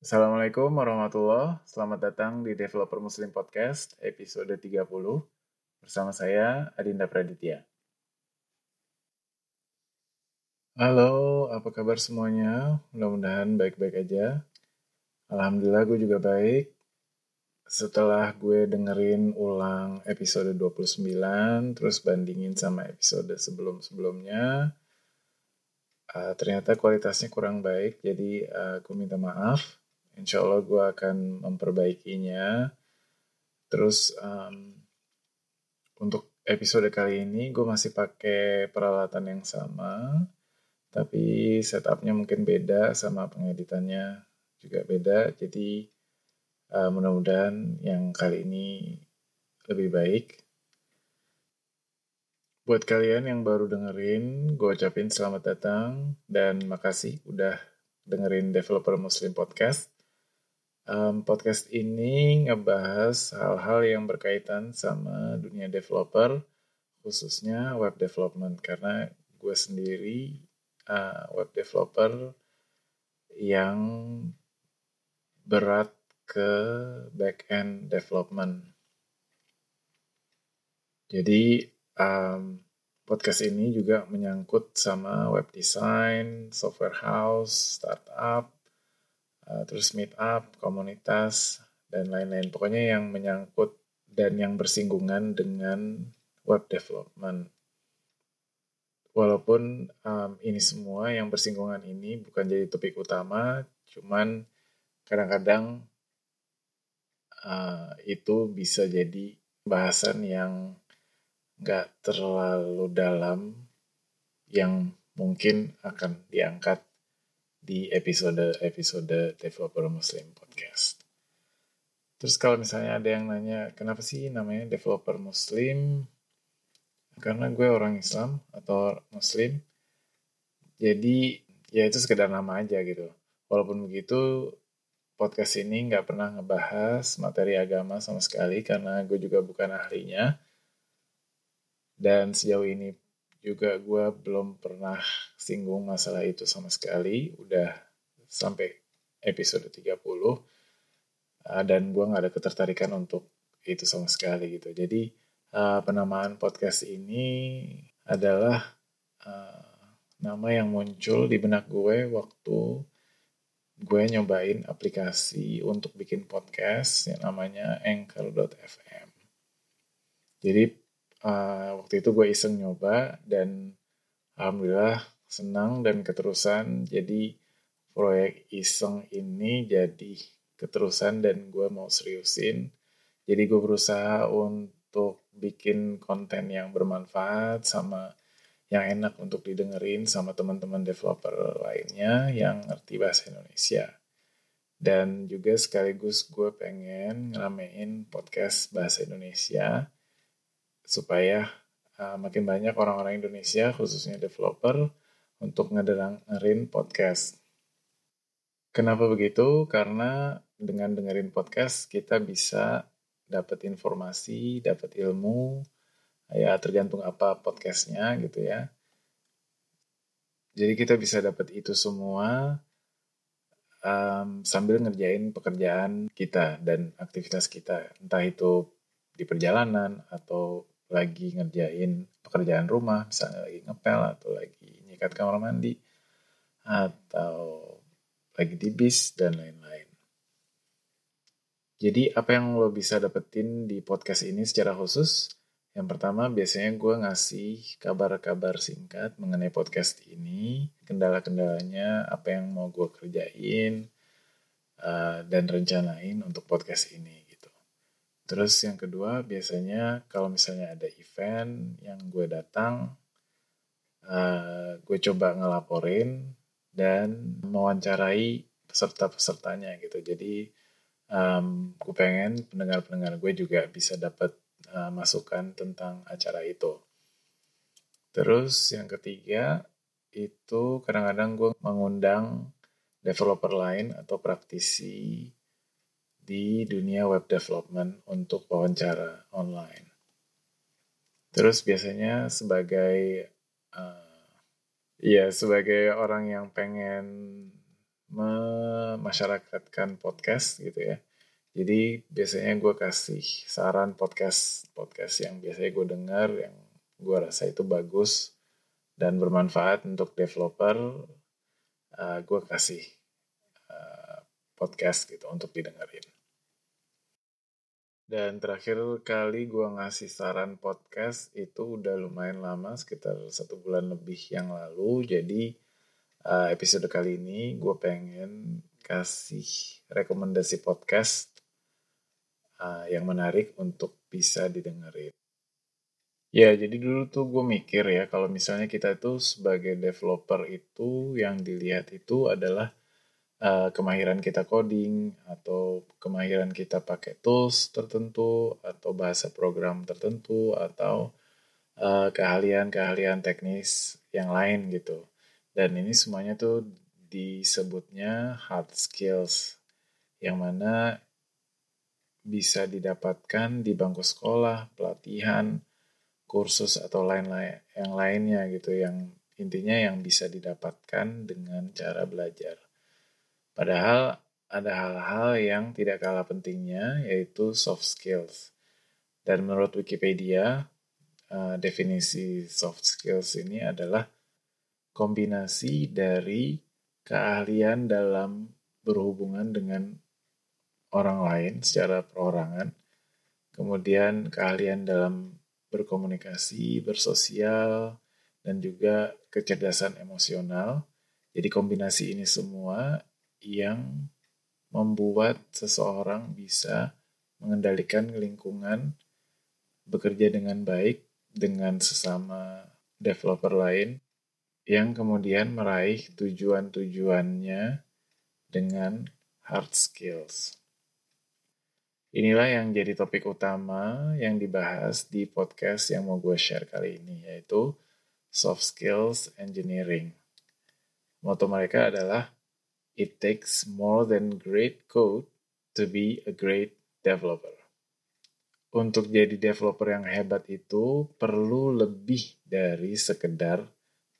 Assalamualaikum warahmatullahi Selamat datang di Developer Muslim Podcast episode 30 bersama saya Adinda Praditya. Halo, apa kabar semuanya? Mudah-mudahan baik-baik aja. Alhamdulillah gue juga baik. Setelah gue dengerin ulang episode 29, terus bandingin sama episode sebelum-sebelumnya, uh, ternyata kualitasnya kurang baik, jadi uh, gue minta maaf. Insya Allah gue akan memperbaikinya. Terus um, untuk episode kali ini gue masih pakai peralatan yang sama, tapi setupnya mungkin beda sama pengeditannya juga beda. Jadi uh, mudah-mudahan yang kali ini lebih baik. Buat kalian yang baru dengerin, gue ucapin selamat datang dan makasih udah dengerin Developer Muslim Podcast. Um, podcast ini ngebahas hal-hal yang berkaitan sama dunia developer, khususnya web development. Karena gue sendiri uh, web developer yang berat ke back-end development. Jadi um, podcast ini juga menyangkut sama web design, software house, startup, uh, terus meet up, komunitas, dan lain-lain. Pokoknya yang menyangkut dan yang bersinggungan dengan web development. Walaupun um, ini semua yang bersinggungan ini bukan jadi topik utama, cuman kadang-kadang uh, itu bisa jadi bahasan yang nggak terlalu dalam yang mungkin akan diangkat di episode-episode Developer Muslim Podcast. Terus kalau misalnya ada yang nanya, kenapa sih namanya Developer Muslim? Karena gue orang Islam atau Muslim. Jadi ya itu sekedar nama aja gitu. Walaupun begitu, podcast ini nggak pernah ngebahas materi agama sama sekali karena gue juga bukan ahlinya dan sejauh ini juga gue belum pernah singgung masalah itu sama sekali. Udah sampai episode 30. Uh, dan gue gak ada ketertarikan untuk itu sama sekali gitu. Jadi uh, penamaan podcast ini adalah uh, nama yang muncul di benak gue waktu gue nyobain aplikasi untuk bikin podcast yang namanya Anchor.fm. Jadi uh, waktu itu gue iseng nyoba dan alhamdulillah senang dan keterusan. Jadi proyek iseng ini jadi keterusan dan gue mau seriusin. Jadi gue berusaha untuk bikin konten yang bermanfaat sama yang enak untuk didengerin sama teman-teman developer lainnya yang ngerti bahasa Indonesia. Dan juga sekaligus gue pengen ngeramein podcast bahasa Indonesia supaya uh, makin banyak orang-orang Indonesia, khususnya developer, untuk ngedengerin podcast. Kenapa begitu? Karena dengan dengerin podcast kita bisa dapat informasi, dapat ilmu, ya tergantung apa podcastnya gitu ya. Jadi kita bisa dapat itu semua um, sambil ngerjain pekerjaan kita dan aktivitas kita, entah itu di perjalanan atau lagi ngerjain pekerjaan rumah, misalnya lagi ngepel atau lagi nyikat kamar mandi, atau lagi di bis, dan lain-lain. Jadi apa yang lo bisa dapetin di podcast ini secara khusus? Yang pertama biasanya gue ngasih kabar-kabar singkat mengenai podcast ini, kendala-kendalanya, apa yang mau gue kerjain, uh, dan rencanain untuk podcast ini. Terus yang kedua biasanya kalau misalnya ada event yang gue datang, uh, gue coba ngelaporin dan mewawancarai peserta-pesertanya gitu. Jadi um, gue pengen pendengar-pendengar gue juga bisa dapat uh, masukan tentang acara itu. Terus yang ketiga itu kadang-kadang gue mengundang developer lain atau praktisi di dunia web development untuk wawancara online. Terus biasanya sebagai uh, ya sebagai orang yang pengen memasyarakatkan podcast gitu ya. Jadi biasanya gue kasih saran podcast podcast yang biasanya gue dengar yang gue rasa itu bagus dan bermanfaat untuk developer. Uh, gue kasih uh, podcast gitu untuk didengerin. Dan terakhir kali gue ngasih saran podcast itu udah lumayan lama, sekitar satu bulan lebih yang lalu. Jadi uh, episode kali ini gue pengen kasih rekomendasi podcast uh, yang menarik untuk bisa didengerin. Ya, jadi dulu tuh gue mikir ya, kalau misalnya kita itu sebagai developer itu yang dilihat itu adalah uh, kemahiran kita coding, atau kemahiran kita pakai tools tertentu, atau bahasa program tertentu, atau keahlian-keahlian uh, teknis yang lain gitu. Dan ini semuanya tuh disebutnya hard skills, yang mana bisa didapatkan di bangku sekolah, pelatihan, kursus atau lain-lain yang lainnya gitu yang intinya yang bisa didapatkan dengan cara belajar. Padahal ada hal-hal yang tidak kalah pentingnya yaitu soft skills. Dan menurut Wikipedia, uh, definisi soft skills ini adalah kombinasi dari keahlian dalam berhubungan dengan orang lain secara perorangan, kemudian keahlian dalam berkomunikasi, bersosial, dan juga kecerdasan emosional. Jadi kombinasi ini semua yang membuat seseorang bisa mengendalikan lingkungan, bekerja dengan baik dengan sesama developer lain, yang kemudian meraih tujuan-tujuannya dengan hard skills. Inilah yang jadi topik utama yang dibahas di podcast yang mau gue share kali ini, yaitu Soft Skills Engineering. Moto mereka adalah, It takes more than great code to be a great developer. Untuk jadi developer yang hebat itu perlu lebih dari sekedar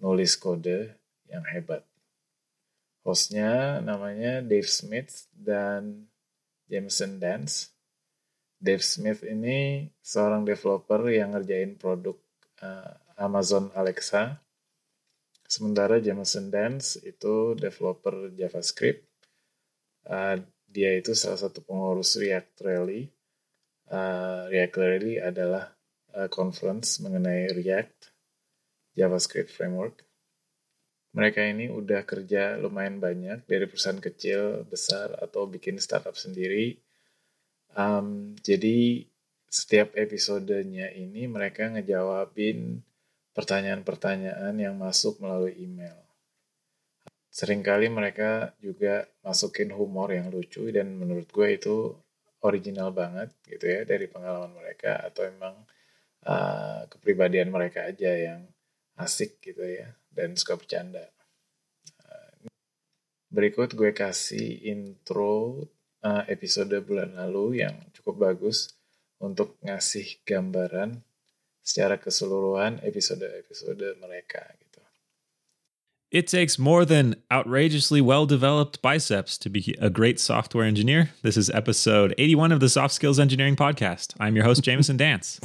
nulis kode yang hebat. Hostnya namanya Dave Smith dan Jameson Dance Dave Smith ini seorang developer yang ngerjain produk uh, Amazon Alexa. Sementara Jameson Dance itu developer JavaScript. Uh, dia itu salah satu pengurus React Rally. Uh, React Rally adalah uh, conference mengenai React JavaScript framework. Mereka ini udah kerja lumayan banyak dari perusahaan kecil, besar, atau bikin startup sendiri Um, jadi setiap episodenya ini mereka ngejawabin pertanyaan-pertanyaan yang masuk melalui email. Seringkali mereka juga masukin humor yang lucu dan menurut gue itu original banget gitu ya dari pengalaman mereka atau emang uh, kepribadian mereka aja yang asik gitu ya dan suka bercanda. Uh, berikut gue kasih intro uh, episode bulan lalu yang cukup bagus untuk ngasih gambaran secara keseluruhan episode-episode mereka gitu. It takes more than outrageously well developed biceps to be a great software engineer. This is episode 81 of the Soft Skills Engineering Podcast. I'm your host, Jameson Dance.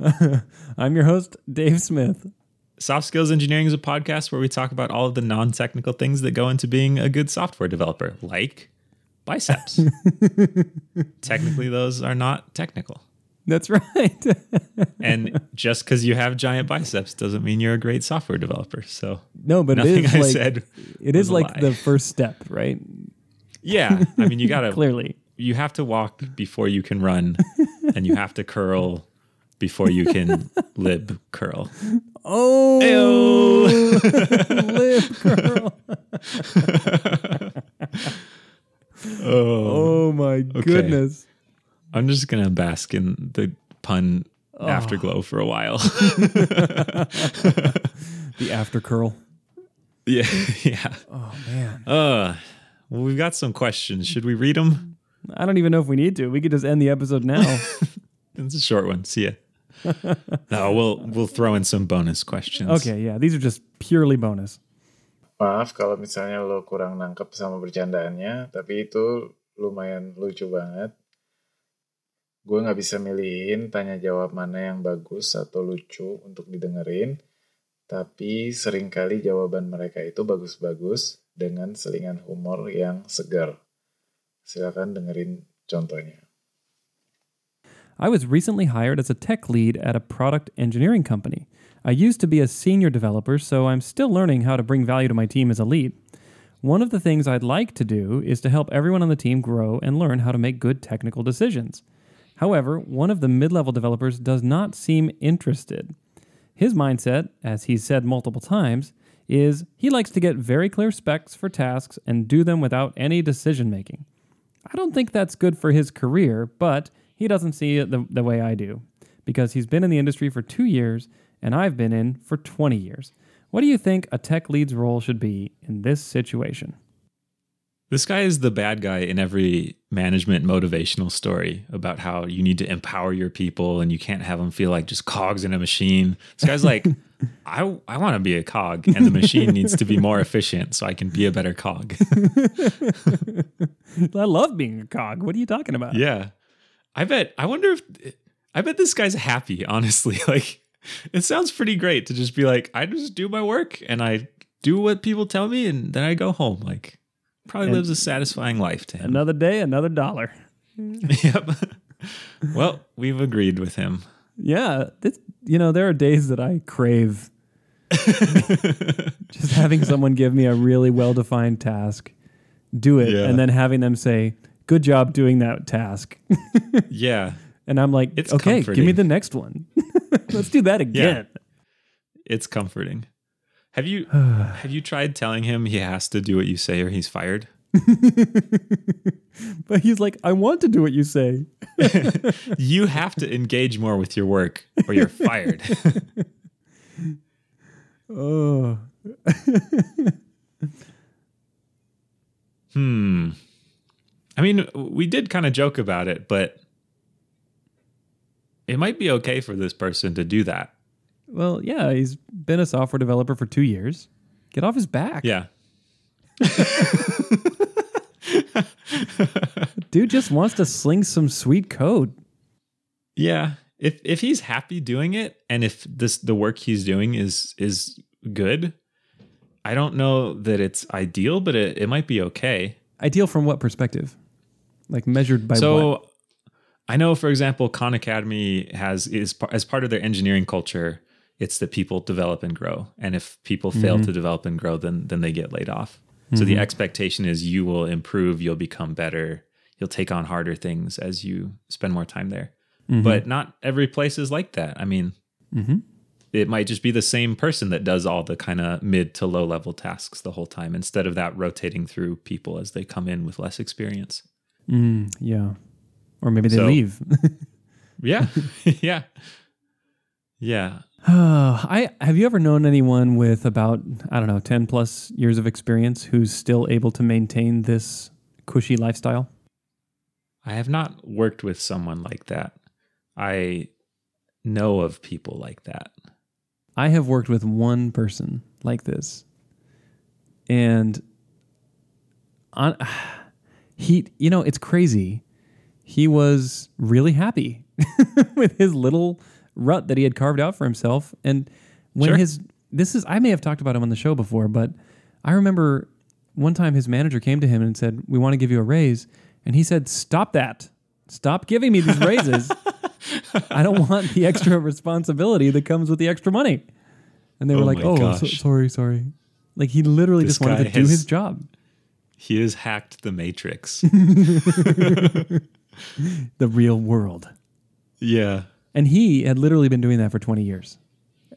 I'm your host, Dave Smith. Soft Skills Engineering is a podcast where we talk about all of the non technical things that go into being a good software developer, like biceps. Technically, those are not technical. That's right. and just because you have giant biceps doesn't mean you're a great software developer. So no, but nothing it is I like, said it is like lie. the first step, right? Yeah, I mean, you gotta clearly you have to walk before you can run, and you have to curl before you can lib curl. Oh, lib curl. Oh, oh my okay. goodness. I'm just going to bask in the pun oh. afterglow for a while. the after curl. Yeah, yeah. Oh man. Uh, well, we've got some questions. Should we read them? I don't even know if we need to. We could just end the episode now. it's a short one. See ya. no, we'll we'll throw in some bonus questions. Okay, yeah. These are just purely bonus. maaf kalau misalnya lo kurang nangkep sama bercandaannya, tapi itu lumayan lucu banget. Gue nggak bisa milihin tanya jawab mana yang bagus atau lucu untuk didengerin, tapi sering kali jawaban mereka itu bagus-bagus dengan selingan humor yang segar. Silakan dengerin contohnya. I was recently hired as a tech lead at a product engineering company. I used to be a senior developer, so I'm still learning how to bring value to my team as a lead. One of the things I'd like to do is to help everyone on the team grow and learn how to make good technical decisions. However, one of the mid level developers does not seem interested. His mindset, as he's said multiple times, is he likes to get very clear specs for tasks and do them without any decision making. I don't think that's good for his career, but he doesn't see it the, the way I do because he's been in the industry for two years and I've been in for 20 years. What do you think a tech lead's role should be in this situation? This guy is the bad guy in every management motivational story about how you need to empower your people and you can't have them feel like just cogs in a machine. This guy's like, I, I want to be a cog and the machine needs to be more efficient so I can be a better cog. I love being a cog. What are you talking about? Yeah. I bet, I wonder if, I bet this guy's happy, honestly. Like, it sounds pretty great to just be like, I just do my work and I do what people tell me and then I go home. Like, probably and lives a satisfying life to him. Another day, another dollar. yep. well, we've agreed with him. Yeah. This, you know, there are days that I crave just having someone give me a really well defined task, do it, yeah. and then having them say, Good job doing that task. yeah. And I'm like, it's okay, comforting. give me the next one. Let's do that again. Yeah. It's comforting. Have you have you tried telling him he has to do what you say or he's fired? but he's like, I want to do what you say. you have to engage more with your work or you're fired. oh. hmm. I mean, we did kind of joke about it, but it might be okay for this person to do that. Well, yeah, he's been a software developer for two years. Get off his back. Yeah. Dude just wants to sling some sweet code. Yeah. If if he's happy doing it and if this the work he's doing is is good, I don't know that it's ideal, but it, it might be okay. Ideal from what perspective? Like measured by so, what? I know, for example, Khan Academy has is as part of their engineering culture. It's that people develop and grow, and if people fail mm-hmm. to develop and grow, then then they get laid off. Mm-hmm. So the mm-hmm. expectation is you will improve, you'll become better, you'll take on harder things as you spend more time there. Mm-hmm. But not every place is like that. I mean, mm-hmm. it might just be the same person that does all the kind of mid to low level tasks the whole time instead of that rotating through people as they come in with less experience. Mm, yeah or maybe they so, leave. yeah, yeah, yeah. I have you ever known anyone with about I don't know ten plus years of experience who's still able to maintain this cushy lifestyle? I have not worked with someone like that. I know of people like that. I have worked with one person like this, and on he, you know, it's crazy he was really happy with his little rut that he had carved out for himself. And when sure. his this is I may have talked about him on the show before, but I remember one time his manager came to him and said, "We want to give you a raise," and he said, "Stop that! Stop giving me these raises. I don't want the extra responsibility that comes with the extra money." And they were oh like, "Oh, so, sorry, sorry." Like he literally this just wanted to has, do his job. He has hacked the matrix. the real world. Yeah. And he had literally been doing that for 20 years.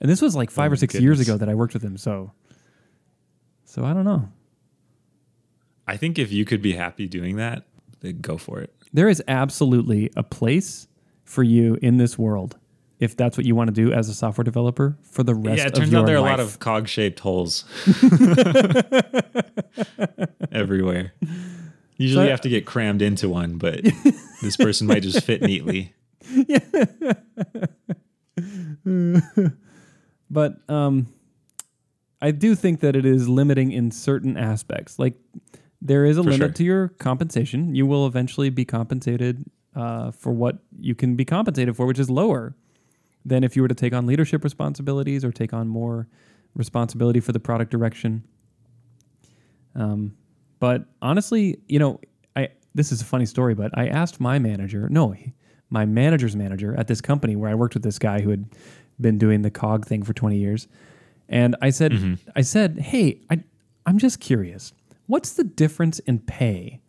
And this was like five oh or six goodness. years ago that I worked with him. So, so I don't know. I think if you could be happy doing that, then go for it. There is absolutely a place for you in this world if that's what you want to do as a software developer for the rest of your life. yeah, it turns out there are life. a lot of cog shaped holes everywhere. Usually so, you have to get crammed into one, but this person might just fit neatly. Yeah. but um I do think that it is limiting in certain aspects. Like there is a For limit sure. to your compensation. You will eventually be compensated uh, for what you can be compensated for, which is lower than if you were to take on leadership responsibilities or take on more responsibility for the product direction. Um, but honestly, you know, I this is a funny story, but I asked my manager, no, my manager's manager at this company where I worked with this guy who had been doing the cog thing for 20 years. And I said, mm-hmm. I said, hey, I, I'm just curious. What's the difference in pay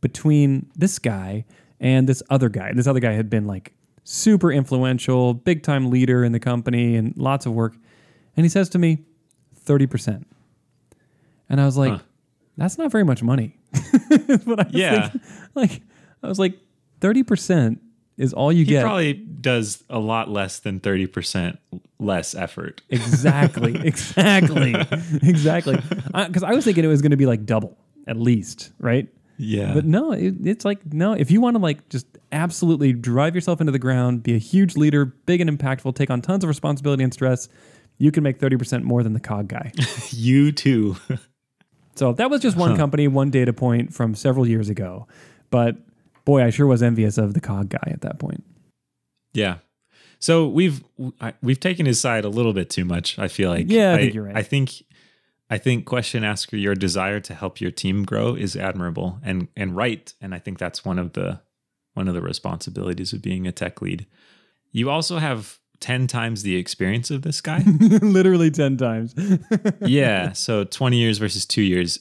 between this guy and this other guy? This other guy had been like super influential, big time leader in the company and lots of work. And he says to me, 30%. And I was like, Huh. that's not very much money. What I Yeah. thinking. Like, I was like, 30% is all you He get. probably does a lot less than 30% less effort. Exactly. exactly. exactly. Because I was thinking it was going to be like double at least, right? Yeah. But no, it, it's like no. If you want to like just absolutely drive yourself into the ground, be a huge leader, big and impactful, take on tons of responsibility and stress, you can make thirty percent more than the cog guy. you too. so that was just one company, one data point from several years ago. But boy, I sure was envious of the cog guy at that point. Yeah. So we've I- we've taken his side a little bit too much. I feel like. Yeah, I think you're right. I think I think question asker your desire to help your team grow is admirable and and right, and I think that's one of the one of the responsibilities of being a tech lead. You also have ten times the experience of this guy. Literally ten times. yeah. So 20 years versus two years.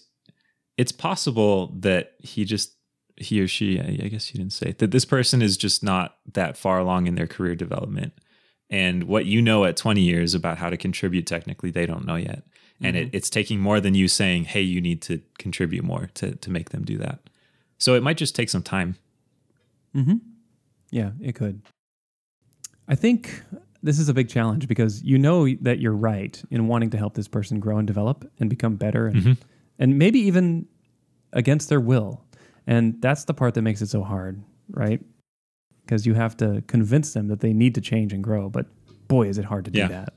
It's possible that he just, he or she, I I guess you didn't say, that this person is just not that far along in their career development. And what you know at 20 years about how to contribute technically, they don't know yet. And it, mm-hmm. it's taking more than you saying, hey, you need to contribute more to, to make them do that. So it might just take some time. Mm-hmm. Yeah, it could. I think this is a big challenge because you know that you're right in wanting to help this person grow and develop and become better and, mm-hmm. and maybe even against their will. And that's the part that makes it so hard, right? Because you have to convince them that they need to change and grow. But boy, is it hard to do Yeah. that.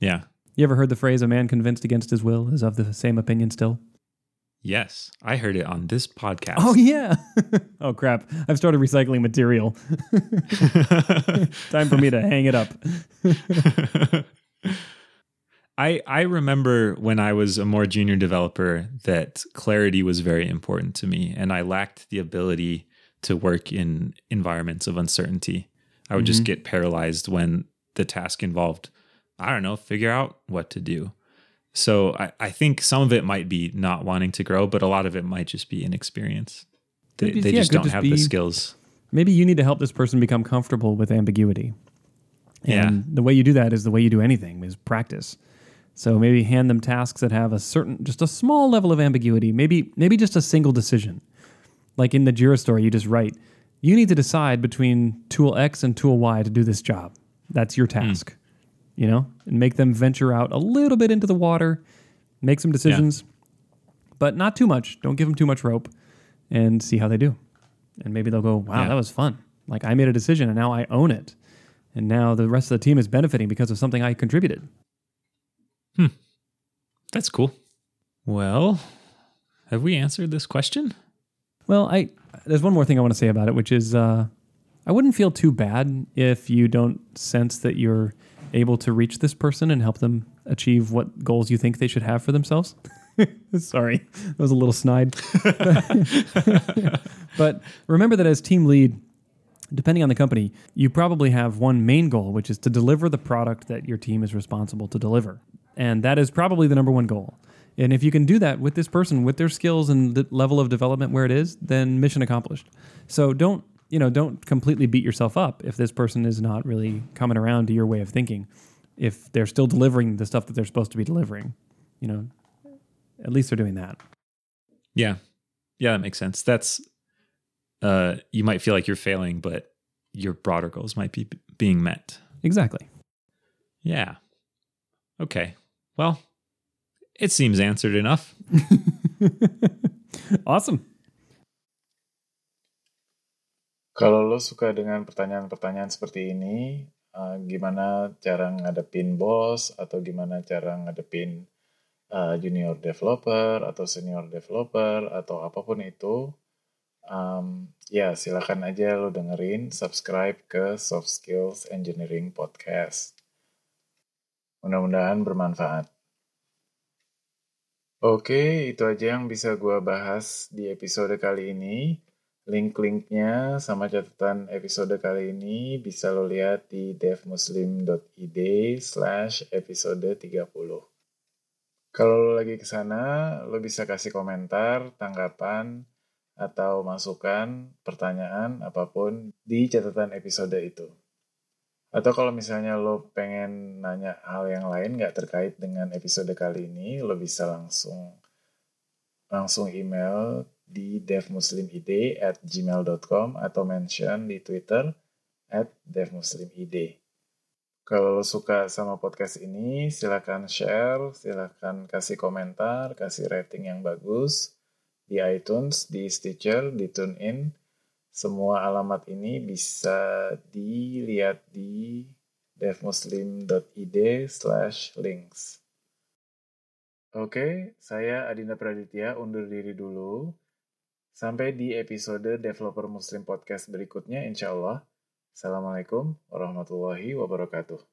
Yeah. You ever heard the phrase, a man convinced against his will is of the same opinion still? Yes. I heard it on this podcast. Oh, yeah. oh, crap. I've started recycling material. Time for me to hang it up. I I remember when I was a more junior developer that clarity was very important to me and I lacked the ability to work in environments of uncertainty. I would just mm-hmm. get paralyzed when the task involved I don't know, figure out what to do. So I, I think some of it might be not wanting to grow, but a lot of it might just be inexperience. They, be- they yeah, just don't just have be- the skills. maybe you need to help this person become comfortable with ambiguity. Yeah. And the way you do that is the way you do anything is practice. So maybe hand them tasks that have a certain just a small level of ambiguity, maybe maybe just a single decision. Like in the Jira story you just write, you need to decide between tool X and tool Y to do this job. That's your hmm. task. You know? And make them venture out a little bit into the water, make some decisions, but not too much. Don't give them too much rope and see how they do. And maybe they'll go, wow, Yeah. that was fun. Like I made a decision and now I own it. And now the rest of the team is benefiting because of something I contributed. That's cool. Well, have we answered this question? Well, I there's one more thing I want to say about it, which is uh, I wouldn't feel too bad if you don't sense that you're able to reach this person and help them achieve what goals you think they should have for themselves. Sorry, that was a little snide. but remember that as team lead, depending on the company, you probably have one main goal, which is to deliver the product that your team is responsible to deliver. And that is probably the number one goal. And if you can do that with this person, with their skills and the level of development where it is, then mission accomplished. So don't, you know, don't completely beat yourself up if this person is not really coming around to your way of thinking. If they're still delivering the stuff that they're supposed to be delivering, you know, at least they're doing that. Yeah. Yeah, that makes sense. That's uh you might feel like you're failing, but your broader goals might be b- being met. Exactly. Yeah. Okay. Well, it seems answered enough. Awesome. Kalau lo suka dengan pertanyaan-pertanyaan seperti ini, eh, gimana cara ngadepin bos atau gimana cara ngadepin uh, junior developer atau senior developer atau apa pun itu, um, ya silakan aja lo dengerin, subscribe ke Soft Skills Engineering Podcast. Mudah-mudahan bermanfaat. Oke, itu aja yang bisa gue bahas di episode kali ini. Link-linknya sama catatan episode kali ini bisa lo lihat di devmuslim.id slash episode 30. Kalau lo lagi ke sana, lo bisa kasih komentar, tanggapan, atau masukan, pertanyaan, apa pun di catatan episode itu. Atau kalau misalnya lo pengen nanya hal yang lain nggak terkait dengan episode kali ini, lo bisa langsung langsung email di devmuslimid at gmail.com atau mention di Twitter at devmuslimid. Kalau lo suka sama podcast ini, silakan share, silakan kasih komentar, kasih rating yang bagus di iTunes, di Stitcher, di TuneIn, semua alamat ini bisa dilihat di devmuslim.id slash links. Oke, saya Adinda Praditya undur diri dulu. Sampai di episode Developer Muslim Podcast berikutnya, insya Allah. Assalamualaikum warahmatullahi wabarakatuh.